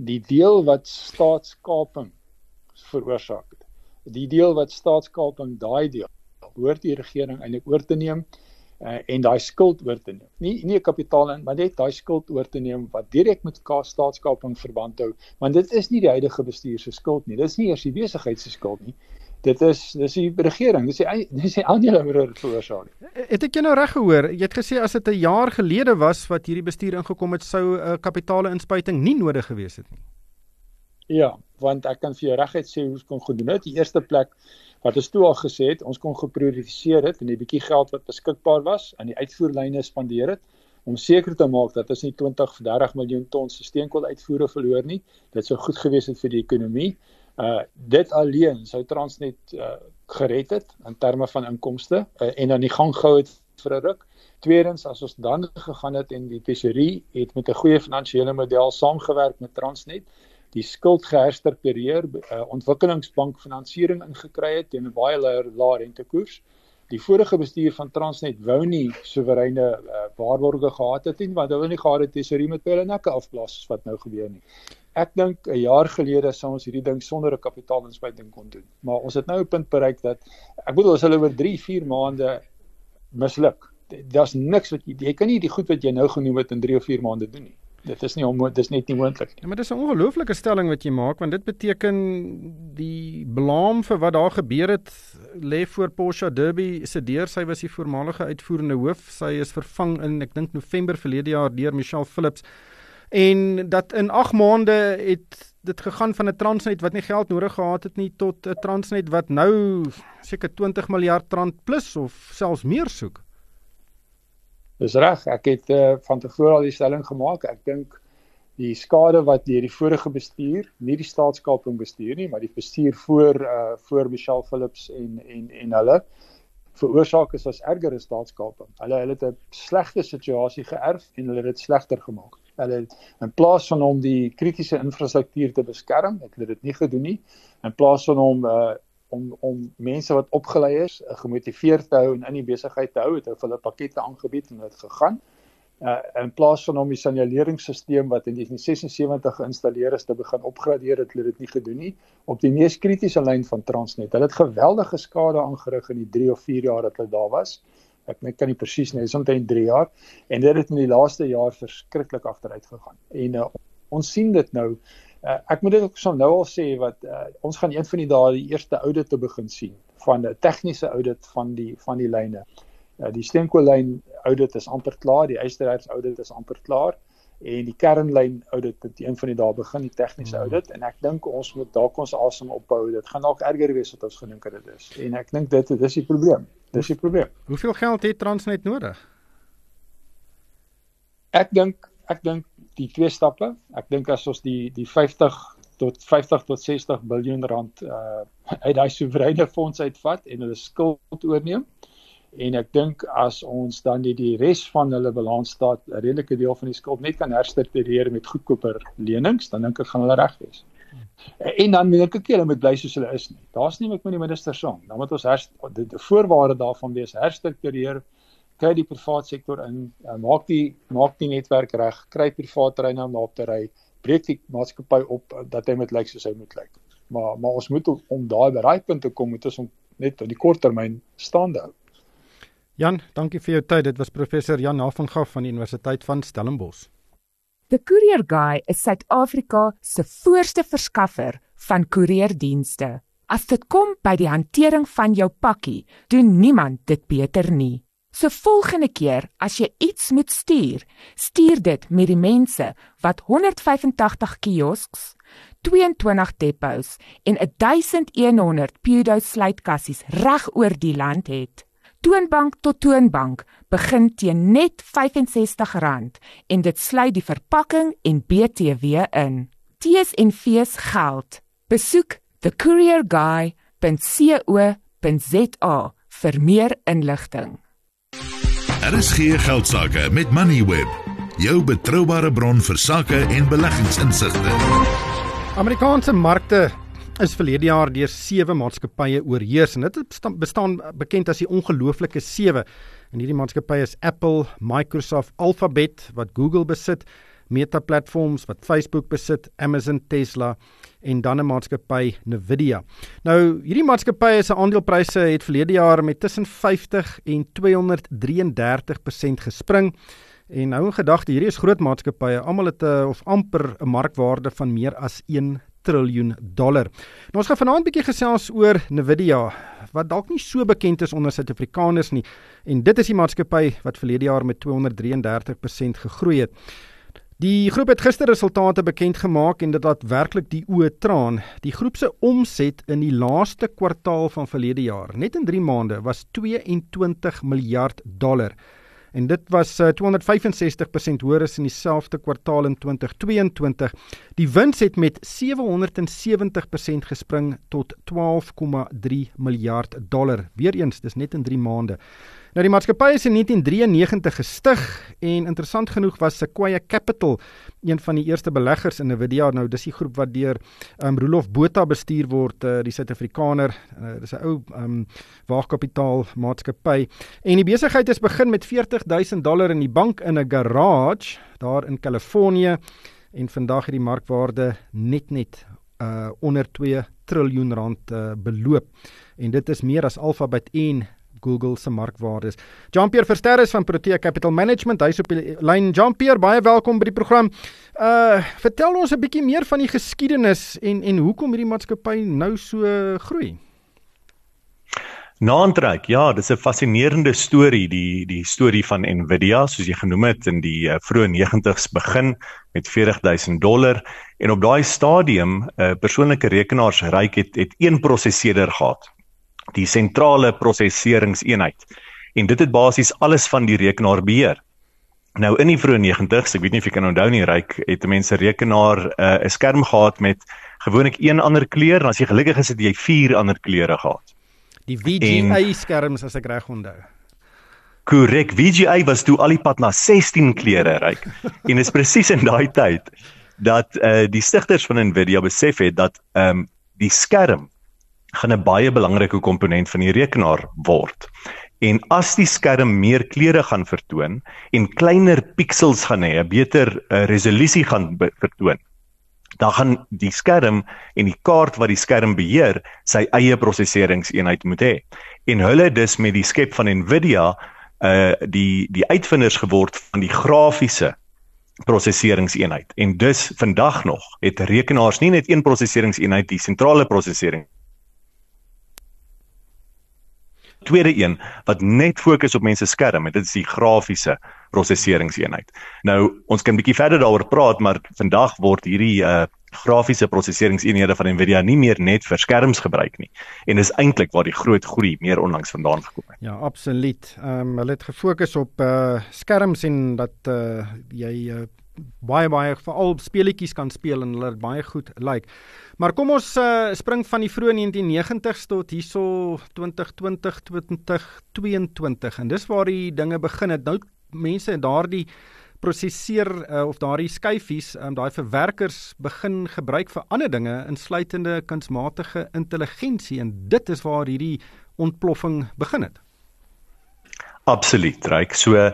die deel wat staatskaping veroorsaak het. Die deel wat staatskaping daai deel behoort die regering eintlik oor te neem uh, en daai skuld oor te neem. Nie nie kapitaal in, maar net daai skuld oor te neem wat direk met staatskaping verband hou, want dit is nie die huidige bestuur se skuld nie. Dit is nie eers die besigheid se skuld nie. Dit is dis die regering, dis die dis die aandeelhouer veroorsaak. Het ek jou nou reg gehoor? Jy het gesê as dit 'n jaar gelede was wat hierdie bestuur ingekom het, sou 'n uh, kapitale inspuiting nie nodig gewees het nie. Ja, want ek kan vir jou reguit sê hoe ons kon gedoen het. Die eerste plek wat ons toe al gesê het, ons kon geprioritiseer het en 'n bietjie geld wat beskikbaar was aan die uitvoerlyne spandeer het om seker te maak dat ons nie 20 of 30 miljoen ton steenkool uitvoere verloor nie. Dit sou goed gewees het vir die ekonomie. Uh dit alleen sou Transnet uh gered het in terme van inkomste uh, en aan die gang gehou het vir 'n ruk. Tweedens as ons dan gegaan het en die tesorie het met 'n goeie finansiële model saamgewerk met Transnet, die skuld geherstruktureer, uh, ontwikkelingsbank finansiering ingekry het teen 'n baie laer lae rentekoers. Die vorige bestuur van Transnet wou nie soewereine uh, waarborge gehad het nie, want hulle wou nie gehad het tesorie met hulle nekke afblaas wat nou gebeur nie ek dink 'n jaar gelede sou ons hierdie ding sonder 'n kapitaalinspuiting kon doen. Maar ons het nou 'n punt bereik dat ek bedoel as hulle oor 3, 4 maande misluk. Daar's niks wat jy jy kan nie die goed wat jy nou genoem het in 3 of 4 maande doen nie. Dit is nie onmoontlik, dis net nie moontlik nie. Ja, maar dis 'n ongelooflike stelling wat jy maak want dit beteken die blame vir wat daar gebeur het lê voor Porsche Derby se deur. Sy was die voormalige uitvoerende hoof. Sy is vervang in ek dink November verlede jaar deur Michelle Phillips en dat in 8 maande het dit gegaan van 'n Transnet wat nie geld nodig gehad het nie tot 'n Transnet wat nou seker 20 miljard rand plus of selfs meer soek. Dis reg, ek het uh, van tevore al die stelling gemaak. Ek dink die skade wat deur die vorige bestuur, nie die staatskaping bestuur nie, maar die bestuur voor uh voor Michelle Phillips en en en hulle veroorsaak is as erger as staatskaping. Hulle hulle het 'n slegte situasie geërf en hulle het dit slegter gemaak. Hulle in plaas van om die kritiese infrastruktuur te beskerm, het hulle dit nie gedoen nie. In plaas van om uh om om mense wat opgelei is, uh, gemotiveerd te hou en in die besigheid te hou, het hulle pakkette aangebied en dit gegaan. Uh in plaas van om die signaleringsstelsel wat in 1976 geïnstalleer is te begin opgradeer, het hulle dit nie gedoen nie op die mees kritiese lyn van Transnet. Hulle het geweldige skade aangerig in die 3 of 4 jaar wat hulle daar was ek net kan nie presies nie, is omtrent 3 jaar en dit het in die laaste jaar verskriklik agteruit gegaan. En uh, ons sien dit nou. Uh, ek moet dit ook so nou al sê wat uh, ons gaan een van die dae die eerste audit te begin sien van 'n tegniese audit van die van die lyne. Uh, die steenkoolyn audit is amper klaar, die ysterhuis audit is amper klaar en die kernlyn audit het een van die dae begin die tegniese mm. audit en ek dink ons moet dalk ons asem ophou. Dit gaan dalk erger wees wat ons gedink het dit is. En ek dink dit dis die probleem. Dis die probleem. Hoeveel geld het Transnet nodig? Ek dink ek dink die twee stappe. Ek dink as ons die die 50 tot 50 tot 60 miljard rand uh uit daai soewereine fonds uitvat en hulle skuld oorneem. En ek dink as ons dan die die res van hulle balansstaat 'n redelike deel van die skuld net kan herstruktureer met goedkoper lenings, dan dink ek gaan hulle reg wees. En dan moet ek hulle moet bly soos hulle is nie. Daar's nie met my die minister saam. Dan moet ons herst, die, die voorwaarde daarvan wees herstruktureer, kry die private sektor in, uh, maak die maak die netwerk reg, kry private terreine om op te ry, breek die maatskappy op uh, dat hy moet lyk soos hy moet lyk. Maar maar ons moet om daai bereik punt te kom, moet ons om net op die kort termyn staande hou. Jan, dankie vir jou tyd. Dit was professor Jan Havengaff van die Universiteit van Stellenbosch. The Courier Guy is Suid-Afrika se voorste verskaffer van koerierdienste. As dit kom by die hantering van jou pakkie, doen niemand dit beter nie. So volgende keer as jy iets moet stuur, stuur dit met die mense wat 185 kiosks, 22 depots en 1100 Pudo sluitkassies reg oor die land het. Toonbank tot toonbank begin teen net R65 en dit sluit die verpakking en BTW in. T's en V's geld. Besoek thecourierguy.co.za vir meer inligting. Daar is geen geldsaake met Moneyweb, jou betroubare bron vir sake en beleggingsinsigte. Amerikaanse markte is verlede jaar deur sewe maatskappye oorheers en dit bestaan bekend as die ongelooflike sewe. En hierdie maatskappye is Apple, Microsoft, Alphabet wat Google besit, Meta Platforms wat Facebook besit, Amazon, Tesla en dan 'n maatskappy Nvidia. Nou hierdie maatskappye se aandelepryse het verlede jaar met tussen 50 en 233% gespring. En nou in gedagte, hierdie is groot maatskappye, almal het 'n of amper 'n markwaarde van meer as 1 triljoen dollar. Nou ons gaan vanaand 'n bietjie gesels oor Nvidia wat dalk nie so bekend is onder Suid-Afrikaners nie en dit is die maatskappy wat verlede jaar met 233% gegroei het. Die groep het gister resultate bekend gemaak en dit laat werklik die oë traan. Die groep se omset in die laaste kwartaal van verlede jaar, net in 3 maande, was 22 miljard dollar en dit was uh, 265% hoër as in dieselfde kwartaal in 2022. Die wins het met 770% gespring tot 12,3 miljard dollar. Weereens, dis net in 3 maande. Nou die maatskappy is in 1993 gestig en interessant genoeg was Sequoia Capital een van die eerste beleggers in Nvidia. Nou dis die groep wat deur um, Rolof Botha bestuur word, uh, die Suid-Afrikaner. Uh, dis 'n ou um, waagkapitaal maatskappy. En die besigheid is begin met 40000 dollar in die bank in 'n garage daar in Kalifornië en vandag het die markwaarde net net uh, onder 2 triljoen rand uh, beloop. En dit is meer as Alphabet en Google se markwaardes. Jean-Pierre Verster is van Protea Capital Management. Hy's op die lyn. Jean-Pierre, baie welkom by die program. Uh vertel ons 'n bietjie meer van die geskiedenis en en hoekom hierdie maatskappy nou so groei. Naantrek. Ja, dis 'n fascinerende storie, die die storie van Nvidia, soos jy genoem het in die uh, vroeë 90's begin met 40000 dollar en op daai stadium 'n uh, persoonlike rekenaarsryk het het een prosesseerder gehad die sentrale prosesseringseenheid. En dit het basies alles van die rekenaar beheer. Nou in die vroeë 90's, ek weet nie of jy kan onthou nie, ryk het mense rekenaar eh, 'n uh, skerm gehad met gewoonlik een ander kleur en as jy gelukkig is het jy vier ander kleure gehad. Die VGA en, skerms as ek reg onthou. Korrek, VGA was toe al die pad na 16 kleure ryk. en is presies in daai tyd dat uh, die stigters van Nvidia besef het dat ehm um, die skerm gaan 'n baie belangrike komponent van die rekenaar word. En as die skerm meer kleure gaan vertoon en kleiner pixels gaan hê, 'n beter uh, resolusie gaan vertoon, dan gaan die skerm en die kaart wat die skerm beheer, sy eie prosesseringseenheid moet hê. En hulle dus met die skep van Nvidia uh die die uitvinders geword van die grafiese prosesseringseenheid. En dus vandag nog het rekenaars nie net een prosesseringseenheid, die sentrale prosessering tweede een wat net fokus op mense skerm en dit is die grafiese prosesseringseenheid. Nou ons kan 'n bietjie verder daaroor praat, maar vandag word hierdie uh grafiese prosesseringseenhede van Nvidia nie meer net vir skerms gebruik nie. En dis eintlik waar die groot groei meer onlangs vandaan gekom het. Ja, absoluut. Ehm um, hulle het gefokus op uh skerms en dat uh jy uh, baie baie veral speletjies kan speel en hulle baie goed lyk. Like. Maar kom ons uh, spring van die vroeë 1990s tot hierso 2020 2022 en dis waar die dinge begin het. Nou mense daardie prosesseer uh, of daardie skyfies, um, daai verwerkers begin gebruik vir ander dinge insluitende kunsmatige intelligensie en dit is waar hierdie ontploffing begin het. Absoluut, reg. So uh,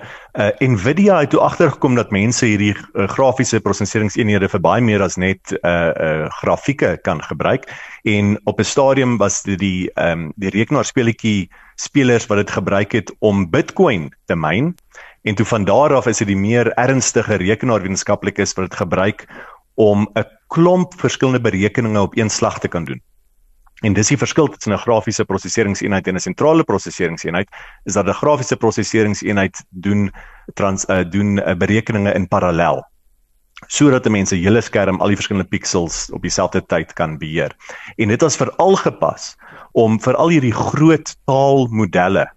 Nvidia het toe agtergekom dat mense hierdie uh, grafiese prosesseringseenhede vir baie meer as net uh uh grafieke kan gebruik en op 'n stadium was dit die ehm um, die rekenaarspeletjie spelers wat dit gebruik het om Bitcoin te myn en toe van daar af is dit die meer ernstige rekenaarwetenskaplikes wat dit gebruik om 'n klomp verskillende berekeninge op een slag te kan doen. En dis die verskil tussen 'n grafiese prosesseringseenheid en 'n sentrale prosesseringseenheid is dat 'n grafiese prosesseringseenheid doen trans uh, doen uh, berekeninge in parallel sodat 'n mens se hele skerm al die verskillende pixels op dieselfde tyd kan beheer. En dit is veral gepas om vir al hierdie groot taalmodelle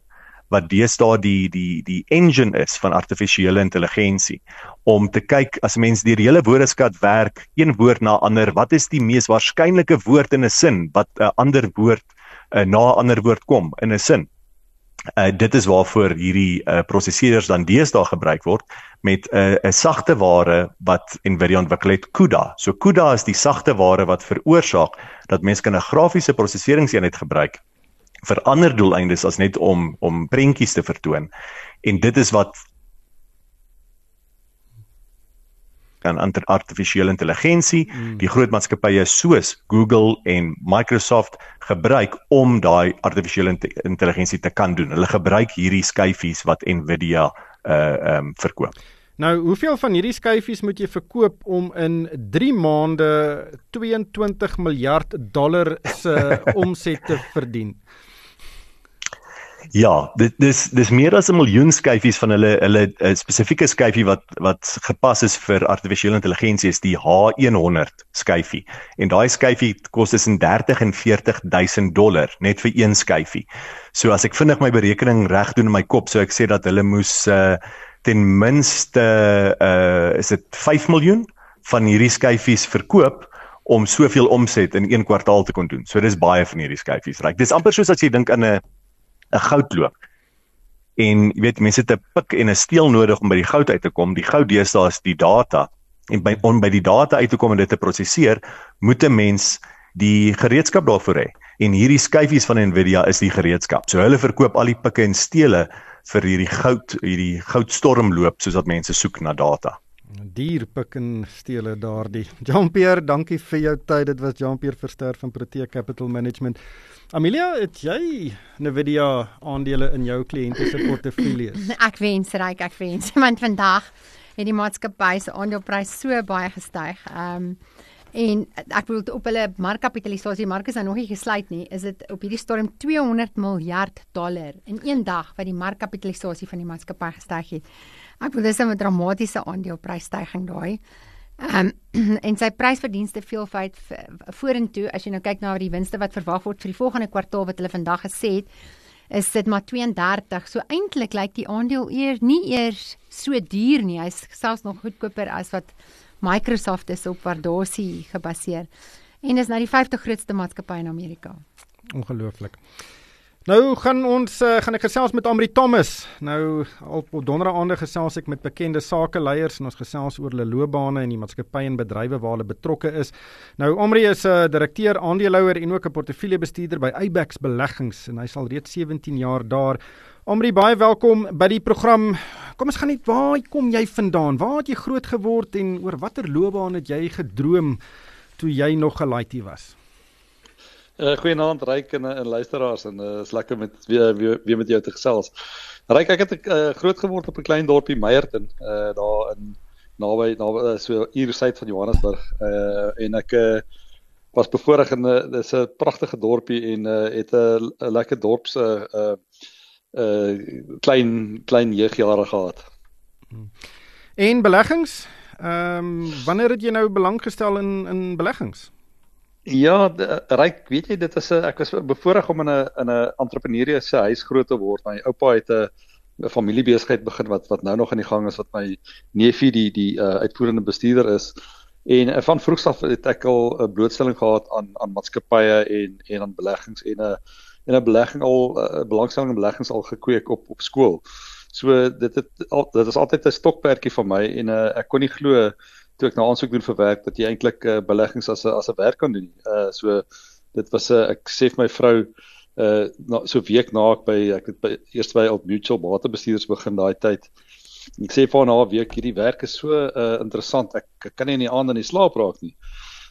wat deesdae die die die engine is van artifisiële intelligensie om te kyk as mens deur die hele woordeskat werk een woord na ander wat is die mees waarskynlike woord in 'n sin wat 'n ander woord uh, na 'n ander woord kom in 'n sin? Uh, dit is waarvoor hierdie uh, prosesseerders dan deesdae gebruik word met 'n uh, 'n sagte ware wat Nvidia ontwikkel het CUDA. So CUDA is die sagte ware wat veroorsaak dat mens kan 'n grafiese prosesseringseenheid gebruik vir ander doeleindes as net om om prentjies te vertoon. En dit is wat kan artifisiële intelligensie mm. die groot maatskappye soos Google en Microsoft gebruik om daai artifisiële intelligensie te kan doen. Hulle gebruik hierdie skyfies wat Nvidia uh um verkoop. Nou, hoeveel van hierdie skyfies moet jy verkoop om in 3 maande 22 miljard dollar se omset te verdien? Ja, dit dis dis meer as 'n miljoen skyfies van hulle hulle 'n eh, spesifieke skyfie wat wat gepas is vir artifisiële intelligensie is die H100 skyfie. En daai skyfie kos tussen 30 en 40 000 dollar net vir een skyfie. So as ek vinnig my berekening reg doen in my kop, sou ek sê dat hulle moes uh, ten minste uh is dit 5 miljoen van hierdie skyfies verkoop om soveel omset in een kwartaal te kon doen. So dis baie van hierdie skyfies. Reg. Dis amper soos as jy dink aan 'n 'n goudloop. En jy weet mense het 'n pik en 'n steel nodig om by die goud uit te kom. Die goud deesdae is die data. En by om by die data uit te kom en dit te prosesseer, moet 'n mens die gereedskap daarvoor hê. En hierdie skyfies van Nvidia is die gereedskap. So hulle verkoop al die pikke en stele vir hierdie goud, hierdie goudstormloop soos wat mense soek na data. Dier pik en stele daardie. Jean-Pierre, dankie vir jou tyd. Dit was Jean-Pierre Verster van Protea Capital Management. Amelia, het jy Nvidia aandele in jou kliënte se portefeuilles? Ek wens ryk, ek wens, want vandag het die maatskappy se aandeleprys so baie gestyg. Ehm um, en ek bedoel op hulle markkapitalisasie, mark is nou nog nie gesluit nie, is dit op hierdie stadium 200 miljard dollar in een dag wat die markkapitalisasie van die maatskappy gestyg het. Ek bedoel dis 'n dramatiese aandeleprysstyging daai. Um, en sy prysverdienste veelvoud vorentoe as jy nou kyk na die winste wat verwag word vir die volgende kwartaal wat hulle vandag gesê het is dit maar 32. So eintlik lyk die aandeel eers nie eers so duur nie. Hy's selfs nog goedkoper as wat Microsoft is op waardasie gebaseer. En is nou die 50 grootste maatskappy in Amerika. Ongelooflik. Nou gaan ons uh, gaan ek gesels met Amri Thomas. Nou op donderdaande gesels ek met bekende sakeleiers en ons gesels oor hulle loopbane in die maatskappye en bedrywe waar hulle betrokke is. Nou Amri is 'n uh, direkteur, aandeelhouer en ook 'n portefeuljebestuurder by Ibex Beleggings en hy sal reeds 17 jaar daar. Amri, baie welkom by die program. Kom ons gaan net waar kom jy vandaan? Waar het jy groot geword en oor watter loopbaan het jy gedroom toe jy nog 'n laaitie was? Uh, Goeienaand Ryk en, en luisteraars en uh, is lekker met weer, weer weer met jou te gesels. Ryk ek het uh, groot geword op 'n klein dorpie Meyerton uh, daar in naby naby uh, so uur suid van Johannesburg uh, en ek uh, was bevoorreg in uh, dis 'n pragtige dorpie en uh, het 'n lekker dorp se uh, uh, klein klein jeugjare gehad. En beleggings? Ehm um, wanneer het jy nou belang gestel in in beleggings? Ja, ryk, weet jy dit is 'n ek was bevoorreg om in 'n in 'n entrepreneurie se huis groot te word. My oupa het 'n 'n familiebesigheid begin wat wat nou nog aan die gang is wat my neefie die die uh, uitvoerende bestuurder is. En uh, van vroegs af het ek al 'n blootstelling gehad aan aan maatskappye en en aan beleggings en 'n en 'n belegging al 'n uh, belangstelling in beleggings al gekweek op op skool. So dit het al, dit is altyd 'n stokperdjie vir my en uh, ek kon nie glo toe ek na aansoek doen vir werk dat jy eintlik uh, beleggings as 'n as 'n werk kan doen. Uh so dit was 'n uh, ek sê vir my vrou uh na, so week na ek by ek het by eers by Old Mutual batebestuurders begin daai tyd. Ek sê vir haar na 'n week hierdie werk is so uh interessant. Ek, ek kan nie in die aand in die slaap raak nie.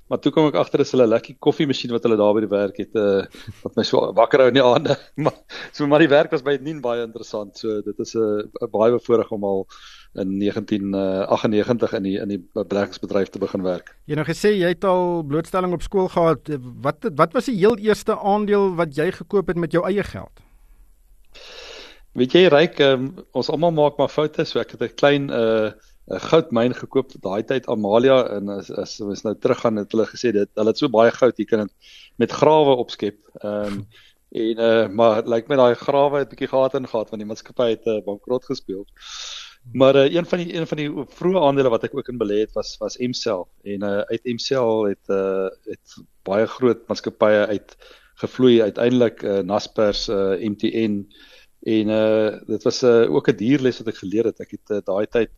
Maar toe kom ek agter dis hulle lekker koffiemasjien wat hulle daar by die werk het uh wat my so wakker hou in die aande. maar so maar die werk was by nie baie interessant. So dit is 'n uh, baie bevoorreg om al in 1998 in die in die beleggingsbedryf te begin werk. Jy nou gesê jy het al blootstelling op skool gehad. Wat wat was die heel eerste aandeel wat jy gekoop het met jou eie geld? Weet jy ryk um, ons almal maak maar foute so ek het 'n klein uh, 'n goudmyn gekoop daai tyd Amalia en as as ons nou teruggaan het hulle gesê dit hulle het so baie goud jy kan dit met grawe opskep. Ehm um, en uh, maar lyk like my daai grawe het 'n bietjie gehad en gehad want die maatskappy het uh, bankrot gespeel. Maar uh, een van die een van die vroeë aandele wat ek ook in belê het was was Mcell en uh, uit Mcell het uh, het baie groot maatskappye uit gevloei uiteindelik uh, Naspers uh, MTN en uh, dit was uh, ook 'n dierles wat ek geleer het ek het uh, daai tyd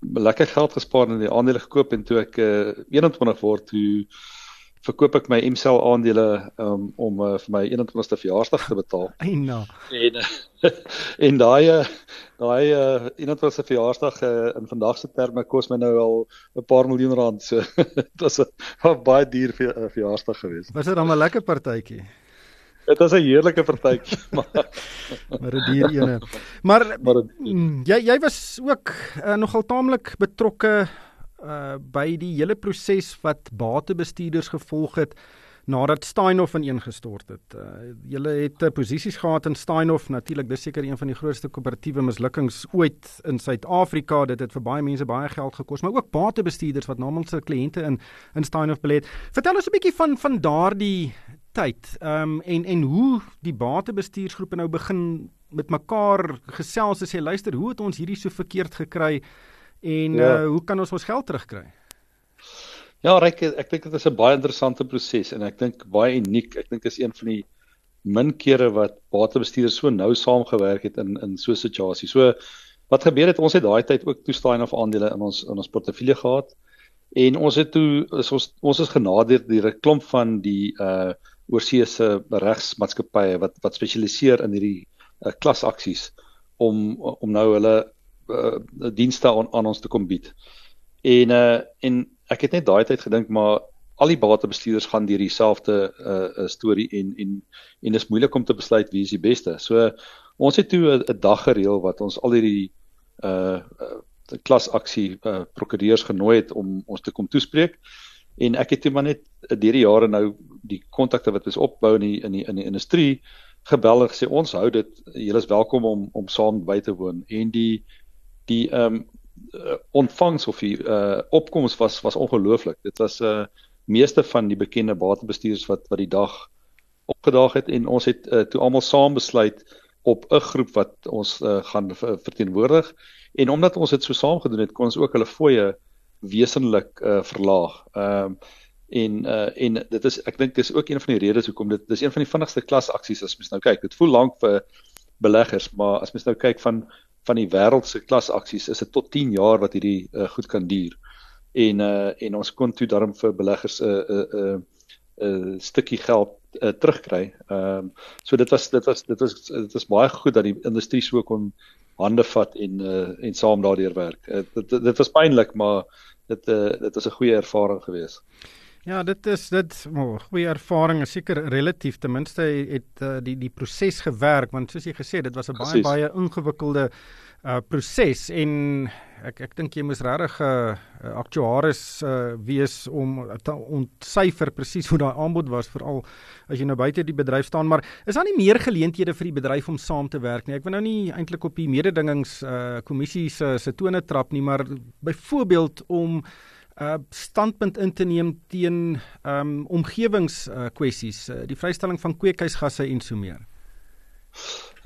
lekker geld gespaar en die aandele gekoop en toe ek uh, 21 word toe verkoop ek my Mcell aandele um, om uh, vir my 21ste verjaarsdag te betaal. Eina. En uh, en daai daai uh, 21ste verjaarsdag uh, in vandag se terme kos my nou al 'n paar miljoen rand. So dit was 'n baie duur ver, uh, verjaarsdag geweest. Was dit dan 'n lekker partytjie? Dit was 'n heerlike partytjie, maar maar dit hier ene. Maar, maar het, mm, jy jy was ook uh, nogal taamlik betrokke uh by die hele proses wat batebestuurders gevolg het nadat Steinhoff ineengestort het. Uh, julle het uh, posisies gehad in Steinhoff, natuurlik dis seker een van die grootste koöperatiewe mislukkings ooit in Suid-Afrika. Dit het vir baie mense baie geld gekos, maar ook batebestuurders wat namens hulle kliënte in in Steinhoff belê het. Vertel ons 'n bietjie van van daardie tyd. Ehm um, en en hoe die batebestuursgroepe nou begin met mekaar gesels en sê luister, hoe het ons hierdie so verkeerd gekry en ja. uh, hoe kan ons ons geld terugkry? Ja, Ryk, ek dink dit is 'n baie interessante proses en ek dink baie uniek. Ek dink is een van die min kere wat batebestuurders so nou saamgewerk het in in so 'n situasie. So wat gebeur het ons het daai tyd ook toestaan of aandele in ons in ons portefeulje gehad en ons het toe is ons ons is genader deur 'n klomp van die uh oorseese regsmaatskappye wat wat spesialiseer in hierdie uh, klasaksies om om nou hulle uh, dienste aan, aan ons te kom bied. En uh en ek het net daai tyd gedink maar al die batebestuurders gaan deur dieselfde uh storie en en en dit is moeilik om te besluit wie is die beste. So ons het toe 'n dag gereël wat ons al hierdie uh, uh klasaksie uh prokureurs genooi het om ons te kom toespreek. En ek het toe maar net deur die jare nou die kontakte wat ons opbou in die in die in die industrie gebel en gesê ons hou dit julle is welkom om om saam by te woon en die die ehm um, ontvangs of die uh, opkomste was was ongelooflik. Dit was 'n uh, meeste van die bekende batebestuurders wat wat die dag opgedaag het en ons het uh, toe almal saam besluit op 'n groep wat ons uh, gaan verteenwoordig en omdat ons dit so saam gedoen het kon ons ook hulle fooie wesenlik uh, verlaag. Ehm um, en uh, en dit is ek dink dis ook een van die redes hoekom dit dis een van die vinnigste klasaksies as mens nou kyk. Dit voel lank vir beleggers, maar as mens nou kyk van van die wêreld se klasaksies is dit tot 10 jaar wat hierdie uh, goed kan duur. En uh en ons kon toe daarom vir beleggers 'n uh, 'n uh, 'n uh, 'n uh, stukkie geld uh, terugkry. Ehm um, so dit was dit was dit was dit was baie goed dat die industrie so kon hande vat en uh en saam daardeur werk. Uh, dit dit was pynlik, maar dit uh dit was 'n goeie ervaring geweest. Ja, dit is dit oh, goeie ervaring, seker relatief ten minste het uh, die die proses gewerk want soos jy gesê dit was 'n baie baie ingewikkelde uh proses en ek ek dink jy moes regtig 'n uh, uh, aktuaris uh, wees om te ontsyfer presies hoe daai aanbod was veral as jy nou buite die bedryf staan maar is daar nie meer geleenthede vir die bedryf om saam te werk nie ek wil nou nie eintlik op die mededingings uh kommissie se se tone trap nie maar byvoorbeeld om uh standpunt in te neem teen um omgewings uh, kwessies, uh, die vrystelling van kweekhuisgasse en so meer.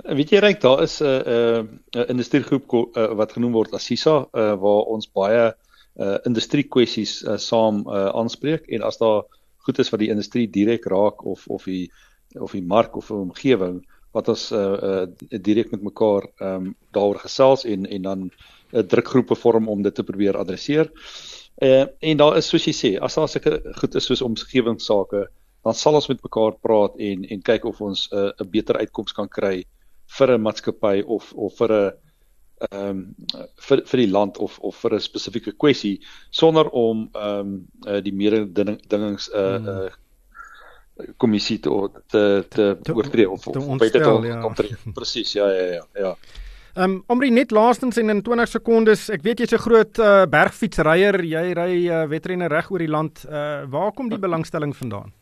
Weet jy reg daar is 'n uh, 'n uh, industriegroep uh, wat genoem word Assisa uh, waar ons baie uh, industrie kwessies uh, saam uh, aanspreek en as daar goed is wat die industrie direk raak of of die of die mark of 'n omgewing wat ons uh, uh, direk met mekaar um, daaroor gesels en en dan 'n uh, drukgroepe vorm om dit te probeer adresseer. Uh, en daar is soos jy sê, as daar sulke goed is soos omgewingsake, dan sal ons met mekaar praat en en kyk of ons 'n uh, 'n beter uitkoms kan kry vir 'n maatskappy of of vir 'n ehm um, vir vir die land of of vir 'n spesifieke kwessie sonder om ehm um, uh, die mededingings 'n uh, uh, kommissie te te te, te oortree of, of beter te ja. kom tree. Presies, ja ja ja ja. Ehm um, Omri net laastens en in 20 sekondes, ek weet jy's 'n groot uh, bergfietsryer, jy ry uh, wedrenne reg oor die land. Uh, waar kom die belangstelling vandaan?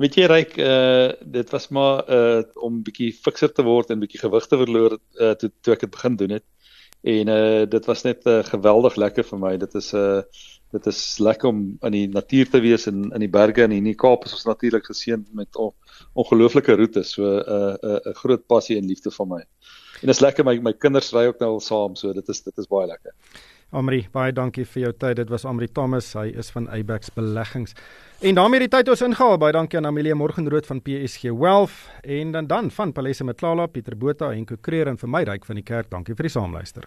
Weet jy ryk, uh, dit was maar uh, om bietjie fikser te word en bietjie gewig te verloor uh, toe toe ek dit begin doen het. En uh, dit was net uh, geweldig lekker vir my. Dit is 'n uh, dit is lekker om in die natuur te wees en in die berge en in die Kaap is ons natuurlik geseënd met on, ongelooflike roetes. So 'n uh, 'n uh, 'n groot passie en liefde vir my. En dit is lekker my my kinders ry ook nou al saam, so dit is dit is baie lekker. Amri, baie dankie vir jou tyd. Dit was Amri Thomas. Hy is van Abex Beleggings. En daarmee die tyd ons ingehaal. Baie dankie aan Amelia Morgenrood van PSG Wealth en dan dan van Palesa Matlala, Pieter Botha en Kokreer en vir my ryk van die kerk. Dankie vir die saamluister.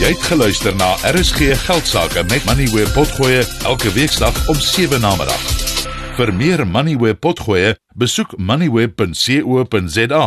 Jy het geluister na RSG Geldsaake met Money where potgoe elke weeksdag om 7 na middag. Vir meer Money where potgoe, besoek moneyweb.co.za